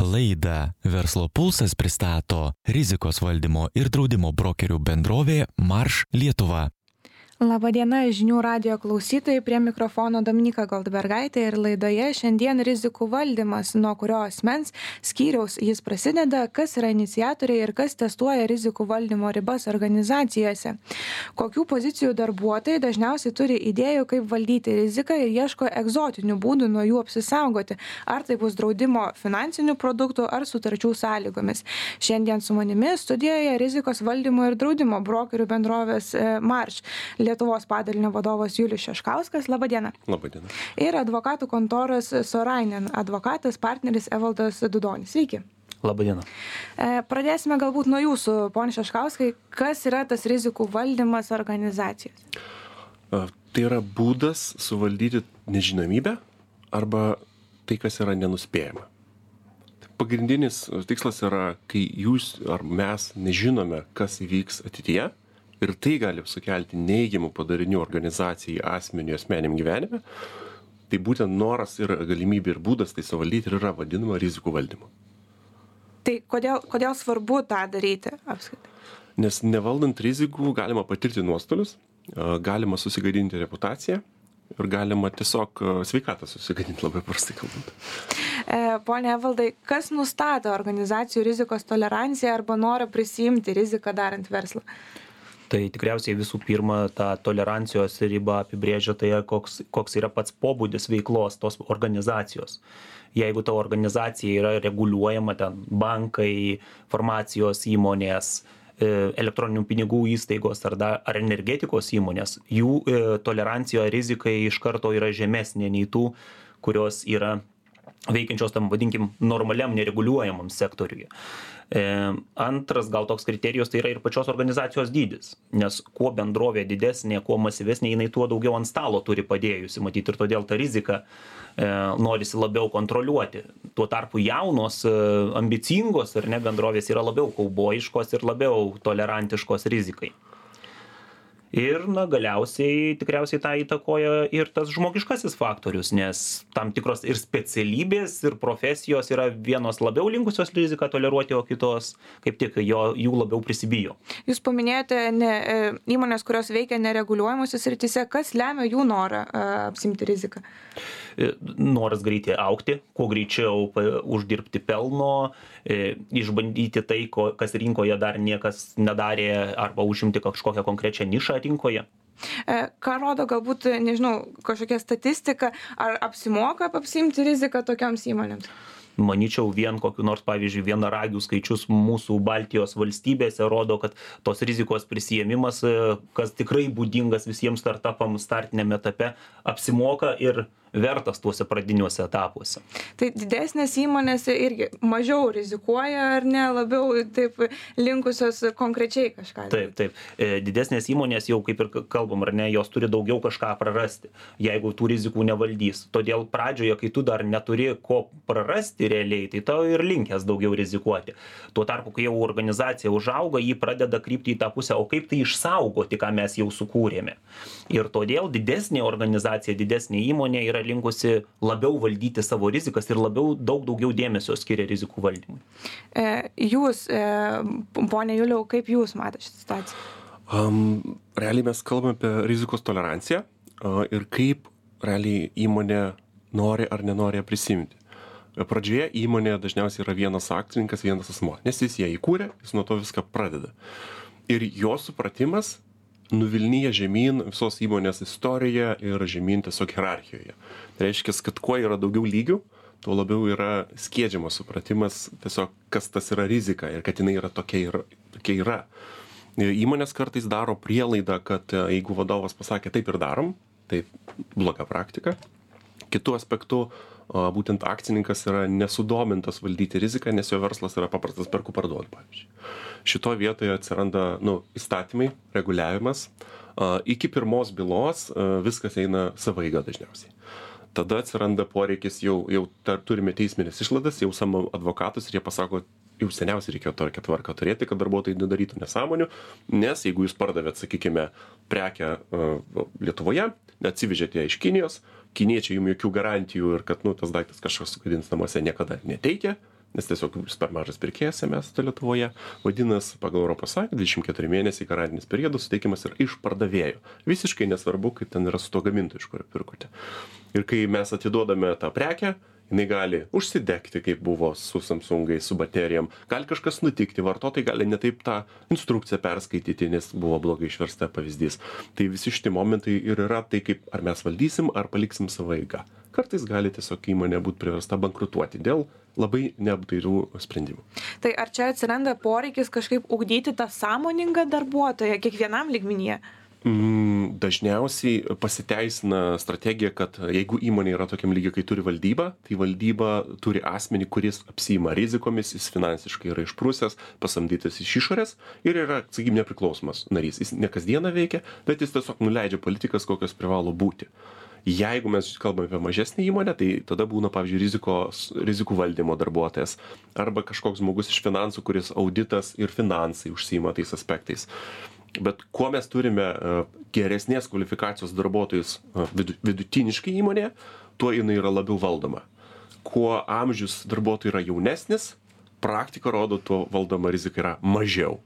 Laidą Verslo pulsas pristato rizikos valdymo ir draudimo brokerių bendrovė Marš Lietuva. Labadiena žinių radio klausytojai, prie mikrofono Dominika Goldbergaitė ir laidoje šiandien rizikų valdymas, nuo kurio asmens skyriaus jis prasideda, kas yra iniciatoriai ir kas testuoja rizikų valdymo ribas organizacijose. Kokių pozicijų darbuotojai dažniausiai turi idėjų, kaip valdyti riziką ir ieško egzotinių būdų nuo jų apsisaugoti, ar tai bus draudimo finansinių produktų ar sutarčių sąlygomis. Šiandien su manimi studijoje rizikos valdymo ir draudimo brokerių bendrovės e, Marš. Lietuvos padalinio vadovas Julius Šeškauskas. Labadiena. Labadiena. Ir advokatų kontoros Sorainen advokatas partneris Evaldas Dudonis. Sveiki. Labadiena. E, pradėsime galbūt nuo jūsų, poni Šeškauskai. Kas yra tas rizikų valdymas organizacijos? Tai yra būdas suvaldyti nežinomybę arba tai, kas yra nenuspėjama. Pagrindinis tikslas yra, kai jūs ar mes nežinome, kas įvyks ateityje, ir tai gali sukelti neigiamų padarinių organizacijai, asmeniui, asmeniam gyvenime, tai būtent noras ir galimybė ir būdas tai suvaldyti ir yra vadinama rizikų valdymu. Tai kodėl, kodėl svarbu tą daryti apskritai? Nes nevaldant rizikų galima patirti nuostolius, galima susigadinti reputaciją ir galima tiesiog sveikatą susigadinti labai prastai kalbant. E, pone Valdai, kas nustato organizacijų rizikos toleranciją arba norą prisijimti riziką darant verslą? Tai tikriausiai visų pirma tą tolerancijos ribą apibrėžia tai koks koks yra pats pobūdis veiklos tos organizacijos. Jeigu ta organizacija yra reguliuojama ten bankai farmacijos įmonės e, elektroninių pinigų įstaigos ar, da, ar energetikos įmonės, jų e, tolerancija rizikai iš karto yra žemesnė nei tų, kurios yra veikiančios tam vadinkim normaliam nereguliuojamam sektoriuje. E, antras gal toks kriterijus tai yra ir pačios organizacijos dydis, nes kuo bendrovė didesnė, kuo masyvesnė, jinai tuo daugiau ant stalo turi padėjusi, matyti ir todėl ta rizika e, norisi labiau kontroliuoti. Tuo tarpu jaunos, e, ambicingos ar ne bendrovės yra labiau kaubojiškos ir labiau tolerantiškos rizikai ir na galiausiai tikriausiai tą įtakoja ir tas žmogiškasis faktorius nes tam tikros ir specialybės ir profesijos yra vienos labiau linkusios riziką toleruoti o kitos kaip tik jo jų labiau prisibijo. Jūs paminėjote ne e, įmones kurios veikia nereguliuojamose srityse. Kas lemia jų norą e, apsiimti riziką noras greitai augti kuo greičiau uždirbti pelno išbandyti tai ko kas rinkoje dar niekas nedarė arba užimti kažkokią konkrečią nišą rinkoje. E, ką rodo galbūt, nežinau, kažkokia statistika, ar apsimoka apsimti riziką tokiams įmonėms? manyčiau vien kokių nors pavyzdžiui vienaragių skaičius mūsų baltijos valstybėse rodo kad tos rizikos prisiėmimas e, kas tikrai būdingas visiems startapams startiniam etape apsimoka ir vertas tuose pradiniuose etapuose. Tai didesnės įmonės irgi mažiau rizikuoja ar ne, labiau taip linkusios konkrečiai kažką. Taip, taip. E, didesnės įmonės jau kaip ir kalbam, ar ne, jos turi daugiau kažką prarasti, jeigu tų rizikų nevaldys. Todėl pradžioje, kai tu dar neturi ko prarasti realiai, tai tau ir linkęs daugiau rizikuoti. Tuo tarpu, kai jau organizacija užauga, ji pradeda krypti į tą pusę, o kaip tai išsaugoti, ką mes jau sukūrėme. Ir todėl didesnė organizacija, didesnė įmonė yra linkusi labiau valdyti savo rizikas ir labiau daug daugiau dėmesio skiria rizikų valdymui. E, jūs, e, ponė Juliau, kaip jūs matote šitą situaciją? Um, realiai mes kalbame apie rizikos toleranciją uh, ir kaip realiai įmonė nori ar nenori prisimti. Pradžioje įmonė dažniausiai yra vienas akcininkas, vienas asmo, nes jis ją įkūrė, jis nuo to viską pradeda. Ir jo supratimas nuvilnija žemyn visos įmonės istoriją ir žemyn tiesiog hierarchijoje. Tai reiškia, kad kuo yra daugiau lygių, tuo labiau yra skiedžiamas supratimas tiesiog, kas tas yra rizika ir kad jinai yra tokia, yra, tokia yra. Įmonės kartais daro prielaidą, kad e, jeigu vadovas pasakė taip ir darom, tai bloga praktika. Kitu aspektu, būtent akcininkas yra nesudomintas valdyti riziką, nes jo verslas yra paprastas perku parduodu, pavyzdžiui. Šito vietoje atsiranda nu, įstatymai, reguliavimas. Iki pirmos bylos viskas eina savaiga dažniausiai. Tada atsiranda poreikis, jau, jau tar, turime teisminės išladas, jau samom advokatus ir jie pasako, jau seniausiai reikėjo tokią tvarką turėti, kad darbuotojai nedarytų nesąmonių, nes jeigu jūs pardavėt, sakykime, prekę uh, Lietuvoje, atsivežėte ją iš Kinijos, kiniečiai jums jokių garantijų ir kad nu, tas daiktas kažkas sugadins namuose niekada neteikia, nes tiesiog per mažas pirkėjas mes Lietuvoje. Vadinasi, pagal ES 24 mėnesiai garantinis periodas suteikiamas yra iš pardavėjo. Visiškai nesvarbu, kaip ten yra su to gamintoju, iš kurio pirkote. Ir kai mes atiduodame tą prekę, jinai gali užsidegti, kaip buvo su Samsungais, su baterijom, gali kažkas nutikti, vartotojai gali netaip tą instrukciją perskaityti, nes buvo blogai išversta pavyzdys. Tai visi šitie momentai ir yra tai, kaip ar mes valdysim, ar paliksim savo eigą. Kartais gali tiesiog įmonė būti priversta bankrutuoti dėl labai neapdairių sprendimų. Tai ar čia atsiranda poreikis kažkaip ugdyti tą sąmoningą darbuotoją kiekvienam ligminyje? Mm, dažniausiai pasiteisina strategija, kad jeigu įmonė yra tokiam lygiai, kai turi valdybą, tai valdyba turi asmenį, kuris apsima rizikomis, jis finansiškai yra išprūsęs, pasamdytas iš išorės ir yra, sakykime, nepriklausomas narys. Jis ne kasdieną veikia, bet jis tiesiog nuleidžia politikas, kokios privalo būti. Jeigu mes kalbame apie mažesnį įmonę, tai tada būna, pavyzdžiui, rizikos, rizikų valdymo darbuotojas arba kažkoks žmogus iš finansų, kuris auditas ir finansai užsima tais aspektais bet kuo mes turime e, geresnės kvalifikacijos darbuotojus e, vidutiniškai įmonėje, tuo jinai yra labiau valdoma. Kuo amžius darbuotojų yra jaunesnis, praktika rodo, tuo valdoma rizika yra mažiau.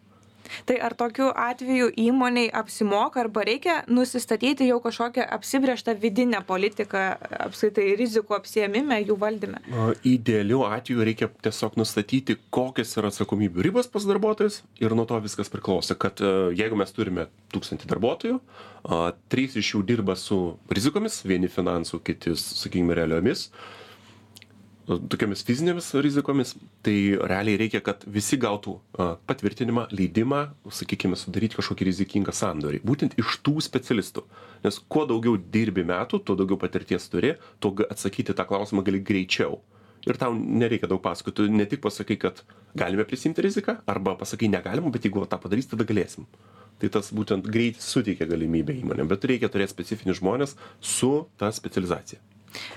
Tai ar tokiu atveju įmoniai apsimoka arba reikia nusistatyti jau kažkokią apsibrieštą vidinę politiką apskaitai rizikų apsiemime, jų valdyme? Idealiu atveju reikia tiesiog nustatyti, kokios yra atsakomybių ribos pas darbuotojus ir nuo to viskas priklauso, kad e, jeigu mes turime tūkstantį darbuotojų, trys iš jų dirba su rizikomis, vieni finansų, kiti, sakykime, realiomis, tokiamis fizinėmis rizikomis, tai realiai reikia, kad visi gautų patvirtinimą, leidimą, sakykime, sudaryti kažkokį rizikingą sandorį. Būtent iš tų specialistų. Nes kuo daugiau dirbi metų, tuo daugiau patirties turi, tuo atsakyti tą klausimą gali greičiau. Ir tau nereikia daug pasakoti, ne tik pasakai, kad galime prisimti riziką, arba pasakai negalima, bet jeigu tą padarys, tada galėsim. Tai tas būtent greitis suteikia galimybę įmonėm, bet reikia turėti specifinius žmonės su ta specializacija.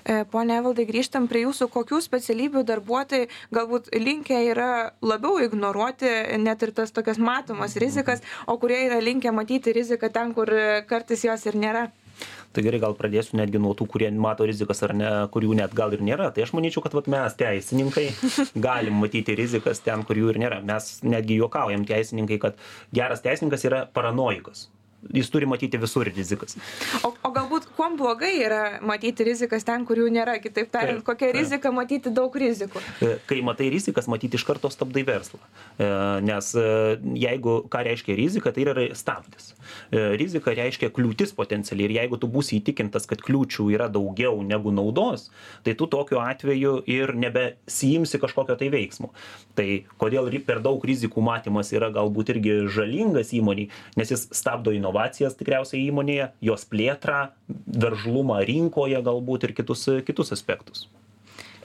E, pone Evaldai, grįžtam prie jūsų, kokių specialybių darbuotojai galbūt linkę yra labiau ignoruoti net ir tas tokias matomas rizikas, o kurie yra linkę matyti riziką ten, kur kartais jos ir nėra. Tai gerai, gal pradėsiu netgi nuo tų, kurie mato rizikas ar ne, kurių net gal ir nėra. Tai aš manyčiau, kad vat, mes teisininkai galim matyti rizikas ten, kur jų ir nėra. Mes netgi juokaujam teisininkai, kad geras teisininkas yra paranoikas jis turi matyti visur rizikas. O, o galbūt kuo blogai yra matyti rizikas ten, kur jų nėra, kitaip tariant, kokia rizika matyti daug rizikų? E, kai matai rizikas, matyti iš karto stabdai verslą. E, nes e, jeigu, ką reiškia rizika, tai yra stabdis. Rizika reiškia kliūtis potencialiai ir jeigu tu būsi įtikintas, kad kliūčių yra daugiau negu naudos, tai tu tokiu atveju ir nebesijimsi kažkokio tai veiksmo. Tai kodėl per daug rizikų matymas yra galbūt irgi žalingas įmoniai, nes jis stabdo inovacijas tikriausiai įmonėje, jos plėtrą, veržlumą rinkoje galbūt ir kitus, kitus aspektus.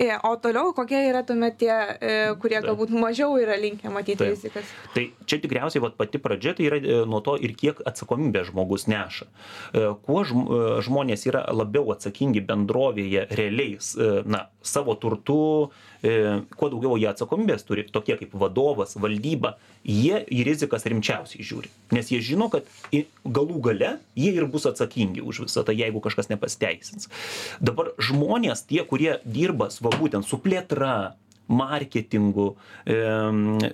O toliau, kokie yra tuomet tie, e, kurie galbūt mažiau yra linkę matyti Taip. rizikas? Tai čia tikriausiai vat, pati pradžia tai yra e, nuo to ir kiek atsakomybė žmogus neša. E, kuo žmonės yra labiau atsakingi bendrovėje realiais, na, savo turtu, kuo daugiau jie atsakomybės turi, tokie kaip vadovas, valdyba, jie į rizikas rimčiausiai žiūri. Nes jie žino, kad galų gale jie ir bus atsakingi už visą tai, jeigu kažkas nepasteisins. Dabar žmonės, tie, kurie dirba va būtent su plėtra, marketingu,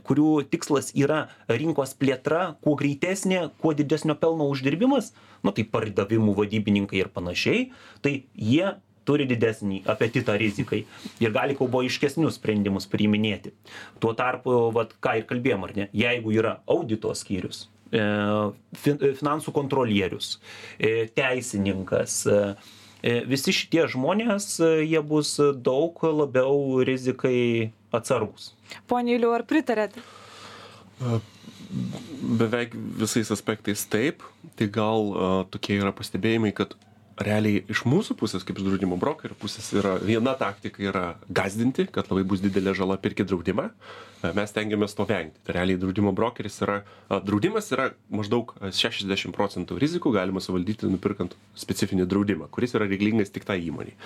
kurių tikslas yra rinkos plėtra, kuo greitesnė, kuo didesnio pelno uždirbimas, nu tai pardavimų vadybininkai ir panašiai, tai jie turi didesnį apetitą rizikai ir gali kaubojiškesnius sprendimus priiminėti. Tuo tarpu, vat, ką ir kalbėjom, ar ne, jeigu yra audito skyrius, e, finansų kontrolierius, e, teisininkas, E, visi šitie žmonės, e, jie bus daug labiau rizikai atsargus. Pone Iliu, ar pritarėt? E, beveik visais aspektais taip. Tai gal uh, tokie yra pastebėjimai, kad realiai iš mūsų pusės kaip iš draudimo brokerio pusės yra viena taktika yra gąsdinti kad labai bus didelė žala pirkit draudimą. E, mes stengiamės to vengti. Tai realiai draudimo brokeris yra draudimas yra maždaug šešiasdešim procentų rizikų galima suvaldyti nupirkant specifinį draudimą kuris yra reikalingas tik tai įmonei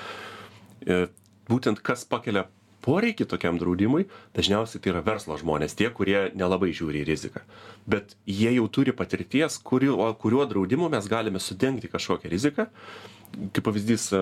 e, būtent kas pakelia poreikį tokiam draudimui dažniausiai tai yra verslo žmonės tie kurie nelabai žiūri į riziką. Bet jie jau turi patirties kuriuo kuriuo draudimu mes galime sudengti kažkokią riziką. Kaip pavyzdys e,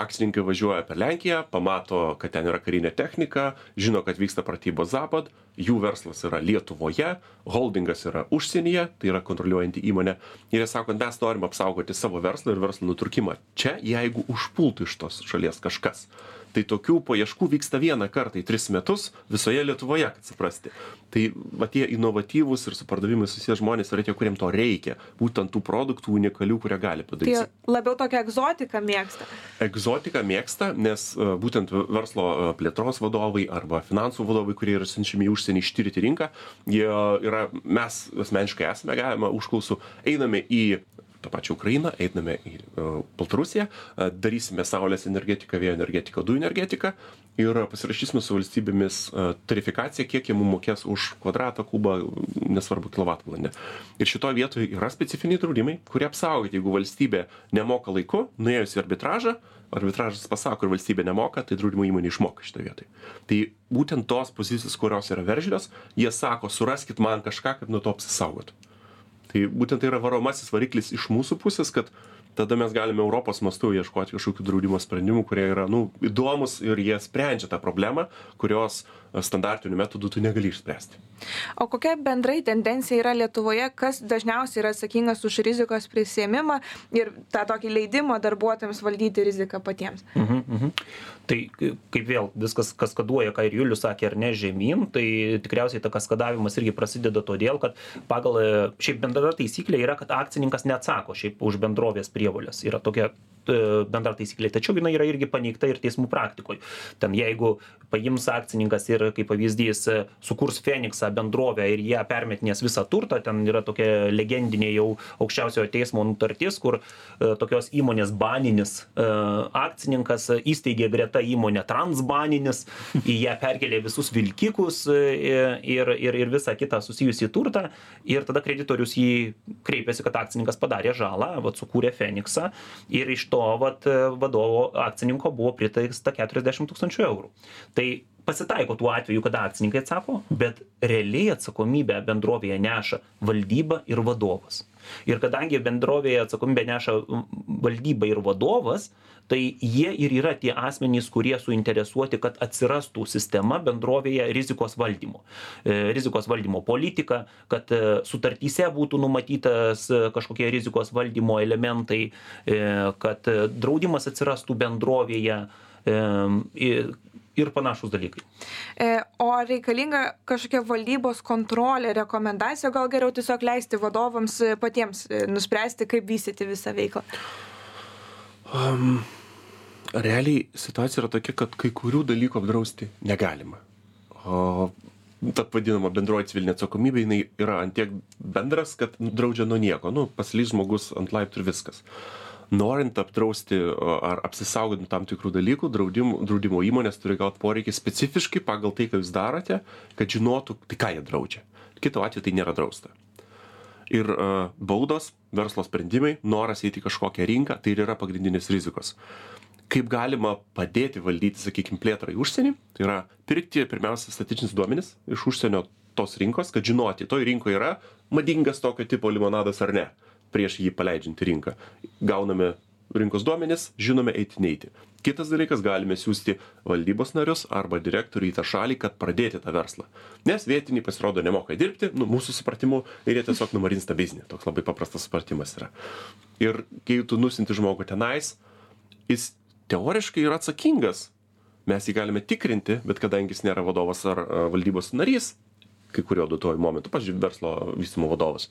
akcininkai važiuoja per lenkiją pamato kad ten yra karinė technika žino kad vyksta pratybos zapad jų verslas yra lietuvoje holdingas yra užsienyje tai yra kontroliuojanti įmonė ir jie sako mes norim apsaugoti savo verslą ir verslo nutrūkimą čia jeigu užpultų iš tos šalies kažkas tai tokių paieškų vyksta vieną kartą į tris metus visoje lietuvoje kad suprasti. Tai va tie inovatyvūs ir su pardavimais susiję žmonės yra tie kuriem to reikia. Būtent tų produktų unikalių kurie gali Tai padaryt labiau tokią egzotiką mėgsta. egzotiką mėgsta nes e, būtent verslo e, plėtros vadovai arba finansų vadovai kurie yra siunčiami į užsienį ištirti rinką jie yra mes asmeniškai esame gavę užklausų einame į tą pačią Ukrainą, einame į uh, Baltarusiją, uh, darysime saulės energetiką, vėjo energetiką, dujų energetiką ir pasirašysime su valstybėmis uh, tarifikaciją, kiek jie mums mokės už kvadratą, kubą, nesvarbu, kilovatvalandę. Ir šitoje vietoje yra specifiniai draudimai, kurie apsaugoti, jeigu valstybė nemoka laiku, nuėjus į arbitražą, arbitražas pasako ir valstybė nemoka, tai draudimo įmonė išmoka šitoje vietoje. Tai būtent tos pozicijos, kurios yra veržlios, jie sako, suraskit man kažką, kaip nuo to apsisaugot tai būtent tai yra varomasis variklis iš mūsų pusės kad tada mes galime europos mastu ieškoti kažkokių draudimo sprendimų kurie yra nu įdomūs ir jie sprendžia tą problemą kurios standartiniu metodu tu negali išspręsti O kokia bendrai tendencija yra Lietuvoje, kas dažniausiai yra atsakingas už rizikos prisėmimą ir tą tokį leidimą darbuotojams valdyti riziką patiems? Mhm, mhm. Tai kaip vėl viskas kaskaduoja, ką ir Julius sakė, ar ne žemyn, tai tikriausiai ta kaskadavimas irgi prasideda todėl, kad pagal šiaip bendra taisyklė yra, kad akcininkas neatsako šiaip už bendrovės prievolės. Yra tokia E, bendra taisyklė. Tačiau jinai yra irgi paneigta ir teismų praktikoje. Ten jeigu paims akcininkas ir, kaip pavyzdys, sukurs Feniksą bendrovę ir ją permetinės visą turtą, ten yra tokia legendinė jau aukščiausiojo teismo nutartis, kur e, tokios įmonės baninis e, akcininkas įsteigė greta įmonę transbaninis, į ją perkelė visus vilkikus ir, ir, ir visą kitą susijusį turtą. Ir tada kreditorius jį kreipėsi, kad akcininkas padarė žalą, vad sukūrė Feniksą. Ir iš to vat vadovo akcininko buvo priteista keturiasdešim tūkstančių eurų. Tai pasitaiko tų atvejų kada akcininkai atsako bet realiai atsakomybę bendrovėje neša valdyba ir vadovas. Ir kadangi bendrovėje atsakomybę neša valdyba ir vadovas tai jie ir yra tie asmenys kurie suinteresuoti kad atsirastų sistema bendrovėje rizikos valdymo. E, rizikos valdymo politika kad e, sutartyse būtų numatytas e, kažkokie rizikos valdymo elementai kad draudimas atsirastų bendrovėje ir panašūs dalykai. O reikalinga kažkokia valdybos kontrolė, rekomendacija, gal geriau tiesiog leisti vadovams patiems nuspręsti, kaip vystyti visą veiklą? Um, realiai situacija yra tokia, kad kai kurių dalykų apdrausti negalima. O ta vadinama bendroji civilinė atsakomybė, jinai yra antiek bendras, kad draudžia nuo nieko. Nu, paslys žmogus ant laiptų ir viskas. Norint apdrausti ar apsisaugoti nuo tam tikrų dalykų, draudimo, draudimo įmonės turi gauti poreikį specifiškai pagal tai, ką jūs darote, kad žinotų, tai ką jie draudžia. Kito atveju tai nėra drausta ir uh, baudos, verslo sprendimai, noras eiti į kažkokią rinką, tai ir yra pagrindinės rizikos. Kaip galima padėti valdyti, sakykime, plėtrą į užsienį, tai yra pirkti pirmiausia statistinius duomenis iš užsienio tos rinkos, kad žinoti, toj rinkoje yra madingas tokio tipo limonadas ar ne, prieš jį paleidžiant į rinką. Gauname rinkos duomenis, žinome eiti neiti. Kitas dalykas, galime siūsti valdybos narius arba direktorių į tą šalį, kad pradėti tą verslą. Nes vietiniai pasirodo nemoka dirbti, nu, mūsų supratimu, ir jie tiesiog numarins tą biznį. Toks labai paprastas supratimas yra. Ir kai tu nusinti žmogų tenais, jis teoriškai yra atsakingas. Mes jį galime tikrinti, bet kadangi jis nėra vadovas ar valdybos narys, kai kuriuo duotuoju momentu, pavyzdžiui, verslo vystymo vadovas,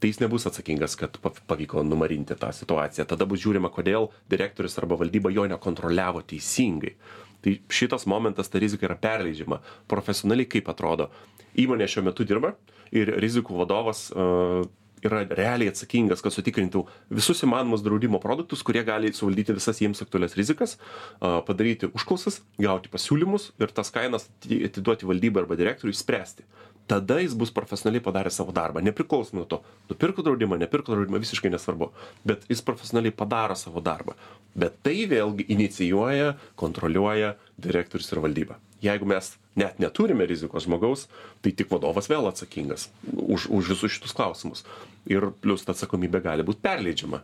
tai jis nebus atsakingas, kad pavyko numarinti tą situaciją. Tada bus žiūrima, kodėl direktorius arba valdyba jo nekontroliavo teisingai. Tai šitas momentas, ta rizika yra perleidžiama. Profesionaliai kaip atrodo. Įmonė šiuo metu dirba ir rizikų vadovas uh, yra realiai atsakingas, kad sutikrintų visus įmanomus draudimo produktus, kurie gali suvaldyti visas jiems aktualias rizikas, padaryti užklausas, gauti pasiūlymus ir tas kainas atiduoti valdybai arba direktoriui spręsti tada jis bus profesionaliai padaręs savo darbą nepriklausomai nuo to nupirko draudimą nepirko draudimą visiškai nesvarbu bet jis profesionaliai padaro savo darbą. Bet tai vėlgi inicijuoja kontroliuoja direktorius ir valdyba jeigu mes net neturime rizikos žmogaus tai tik vadovas vėl atsakingas už už visus šitus klausimus ir plius ta atsakomybė gali būt perleidžiama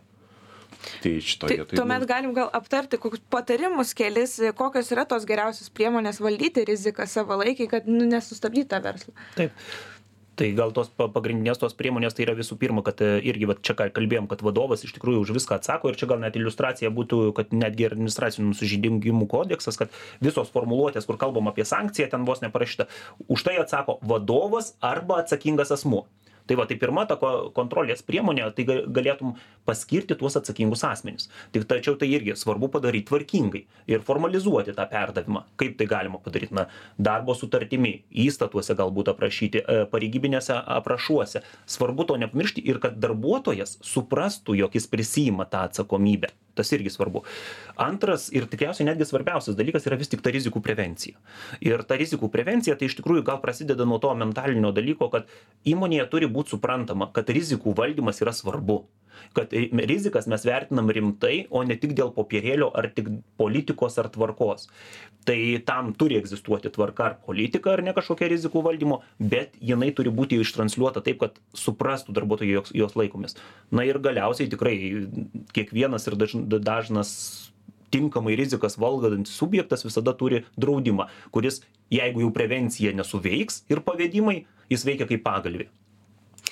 Tai šito Tai vietoje. tuomet galim gal aptarti kokius patarimus kelis, kokios yra tos geriausios priemonės valdyti riziką savalaikiai, kad nu, nesustabdyti tą verslą. Taip. Tai gal tos pa- pagrindinės tos priemonės tai yra visų pirma, kad e, irgi va, čia ką kalbėjom, kad vadovas iš tikrųjų už viską atsako ir čia gal net iliustracija būtų, kad netgi ir administracinių nusižydimų kodeksas, kad visos formuluotės, kur kalbam apie sankciją, ten vos neparašyta, už tai atsako vadovas arba atsakingas asmuo. Tai va, tai pirma ta ko- kontrolės priemonė, tai ga- galėtum paskirti tuos atsakingus asmenis. Tik tačiau tai irgi svarbu padaryti tvarkingai ir formalizuoti tą perdavimą. Kaip tai galima padaryti? Na, darbo sutartimi, įstatuose galbūt aprašyti, e, pareigybinėse aprašuose. Svarbu to nepamiršti ir kad darbuotojas suprastų, jog jis prisima tą atsakomybę. Tas irgi svarbu. Antras ir tikriausiai netgi svarbiausias dalykas yra vis tik ta rizikų prevencija. Ir ta rizikų prevencija tai iš tikrųjų gal prasideda nuo to mentalinio dalyko, kad įmonėje turi būti suprantama, kad rizikų valdymas yra svarbu. Kad ri- rizikas mes vertinam rimtai, o ne tik dėl popierėlio ar tik politikos ar tvarkos. Tai tam turi egzistuoti tvarka ar politika, ar ne kažkokia rizikų valdymo, bet jinai turi būti ištransliuota taip, kad suprastų darbuotojai, jos, jos laikomės. Na ir galiausiai tikrai kiekvienas ir dažn- dažnas tinkamai rizikas valdantis subjektas visada turi draudimą, kuris, jeigu jau prevencija nesuveiks ir pavedimai, jis veikia kaip pagalvė.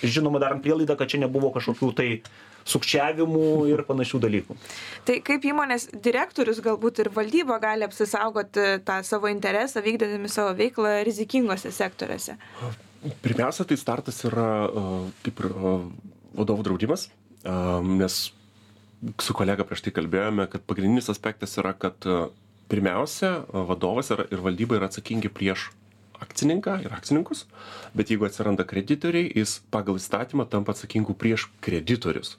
Žinoma, darant prielaidą, kad čia nebuvo kažkokių tai sukčiavimų ir panašių dalykų. Tai kaip įmonės direktorius galbūt ir valdyba gali apsisaugoti tą savo interesą, vykdydami savo veiklą rizikingose sektoriuose? Pirmiausia, tai startas yra a, kaip ir a, vadovų draudimas, a, nes su kolega prieš tai kalbėjome, kad pagrindinis aspektas yra, kad pirmiausia, vadovas yra, ir valdyba yra atsakingi prieš akcininką ir akcininkus, bet jeigu atsiranda kreditoriai, jis pagal įstatymą tampa atsakingu prieš kreditorius.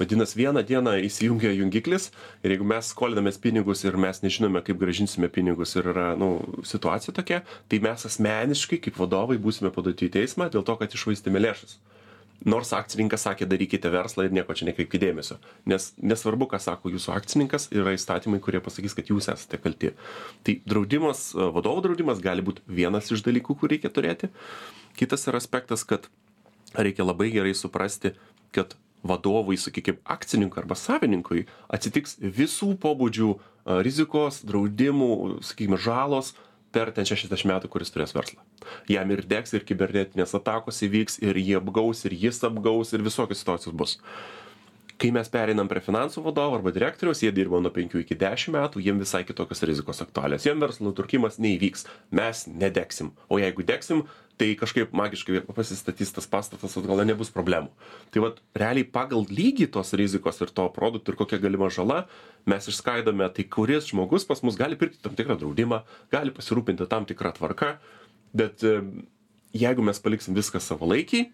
Vadinasi, vieną dieną įsijungia jungiklis ir jeigu mes skolinamės pinigus ir mes nežinome, kaip gražinsime pinigus ir yra nu, situacija tokia, tai mes asmeniškai kaip vadovai būsime paduoti į teismą dėl to, kad išvaistėme lėšas. Nors akcininkas sakė, darykite verslą ir nieko čia nekreipkite dėmesio. Nes nesvarbu, ką sako jūsų akcininkas, yra įstatymai, kurie pasakys, kad jūs esate kalti. Tai draudimas, vadovų draudimas gali būti vienas iš dalykų, kur reikia turėti. Kitas yra aspektas, kad reikia labai gerai suprasti, kad vadovui, sakykime, akcininkui arba savininkui atsitiks visų pobūdžių a, rizikos, draudimų, sakykime, žalos per ten 60 metų, kuris turės verslą. Jam ir degs, ir kibernetinės atakos įvyks, ir jie apgaus, ir jis apgaus, ir visokios situacijos bus. Kai mes pereinam prie finansų vadovo arba direktoriaus, jie dirba nuo 5 iki 10 metų, jiem visai kitokios rizikos aktualios. Jiem verslo nuturkimas neįvyks, mes nedegsim. O jeigu degsim, tai kažkaip magiškai pasistatys tas pastatas, atgal nebus problemų. Tai vad, realiai pagal lygį tos rizikos ir to produktų ir kokia galima žala, mes išskaidome, tai kuris žmogus pas mus gali pirkti tam tikrą draudimą, gali pasirūpinti tam tikrą tvarką, bet jeigu mes paliksim viską savalaikiai,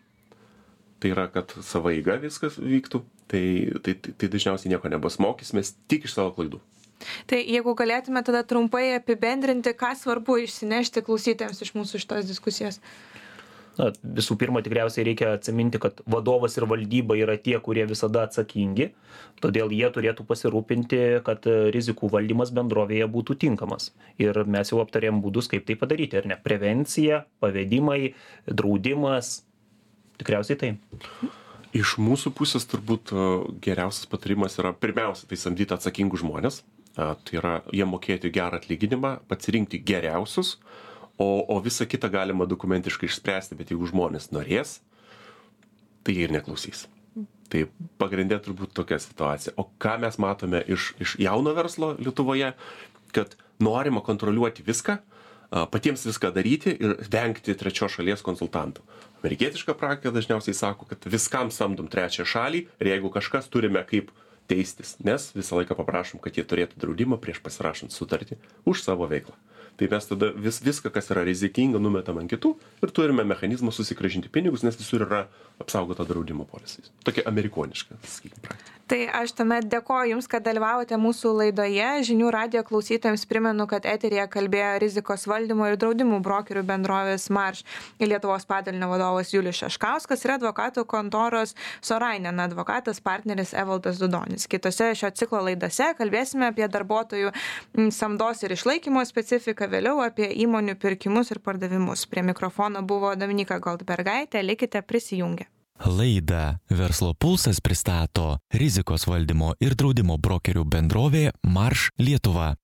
tai yra, kad savo eiga viskas vyktų, tai, tai, tai, tai dažniausiai nieko nebus. Mokysimės tik iš savo klaidų. Tai jeigu galėtume tada trumpai apibendrinti, ką svarbu išsinešti klausytėms iš mūsų šitos diskusijos. Na, visų pirma, tikriausiai reikia atsiminti, kad vadovas ir valdyba yra tie, kurie visada atsakingi, todėl jie turėtų pasirūpinti, kad rizikų valdymas bendrovėje būtų tinkamas. Ir mes jau aptarėm būdus, kaip tai padaryti, ar ne? Prevencija, pavedimai, draudimas, tikriausiai tai. Iš mūsų pusės turbūt a, geriausias patarimas yra pirmiausia, tai samdyti atsakingus žmonės. A, Tai yra jie mokėti gerą atlyginimą, pasirinkti geriausius, o, o visą kitą galima dokumentiškai išspręsti, bet jeigu žmonės norės, tai jie ir neklausys. Tai pagrindė turbūt tokia situacija. O ką mes matome iš, iš jauno verslo Lietuvoje, kad norima kontroliuoti viską, a, patiems viską daryti ir vengti trečios šalies konsultantų. Amerikietiška praktika dažniausiai sako, kad viskam samdom trečią šalį ir jeigu kažkas turime kaip teistis, nes visą laiką paprašom, kad jie turėtų draudimą prieš pasirašant sutartį už savo veiklą. Tai mes tada vis, viską, kas yra rizikinga, numetam ant kitų ir turime mechanizmą susigražinti pinigus, nes visur yra apsaugota draudimo polisais. Tokia amerikoniška, sakykime, praktika. Tai aš tuomet dėkoju Jums, kad dalyvavote mūsų laidoje. Žinių radio klausytojams primenu, kad eterija kalbėjo rizikos valdymo ir draudimų brokerių bendrovės Marš Lietuvos padalinio vadovas Julius Šeškauskas ir advokatų kontoros Sorainen advokatas partneris Evaldas Dudonis. Kitose šio ciklo laidose kalbėsime apie darbuotojų mm, samdos ir išlaikymo specifiką, vėliau apie įmonių pirkimus ir pardavimus. Prie mikrofono buvo Dominika Goldbergaitė, likite prisijungę. Laidą Verslo pulsas pristato rizikos valdymo ir draudimo brokerių bendrovė Marš Lietuva.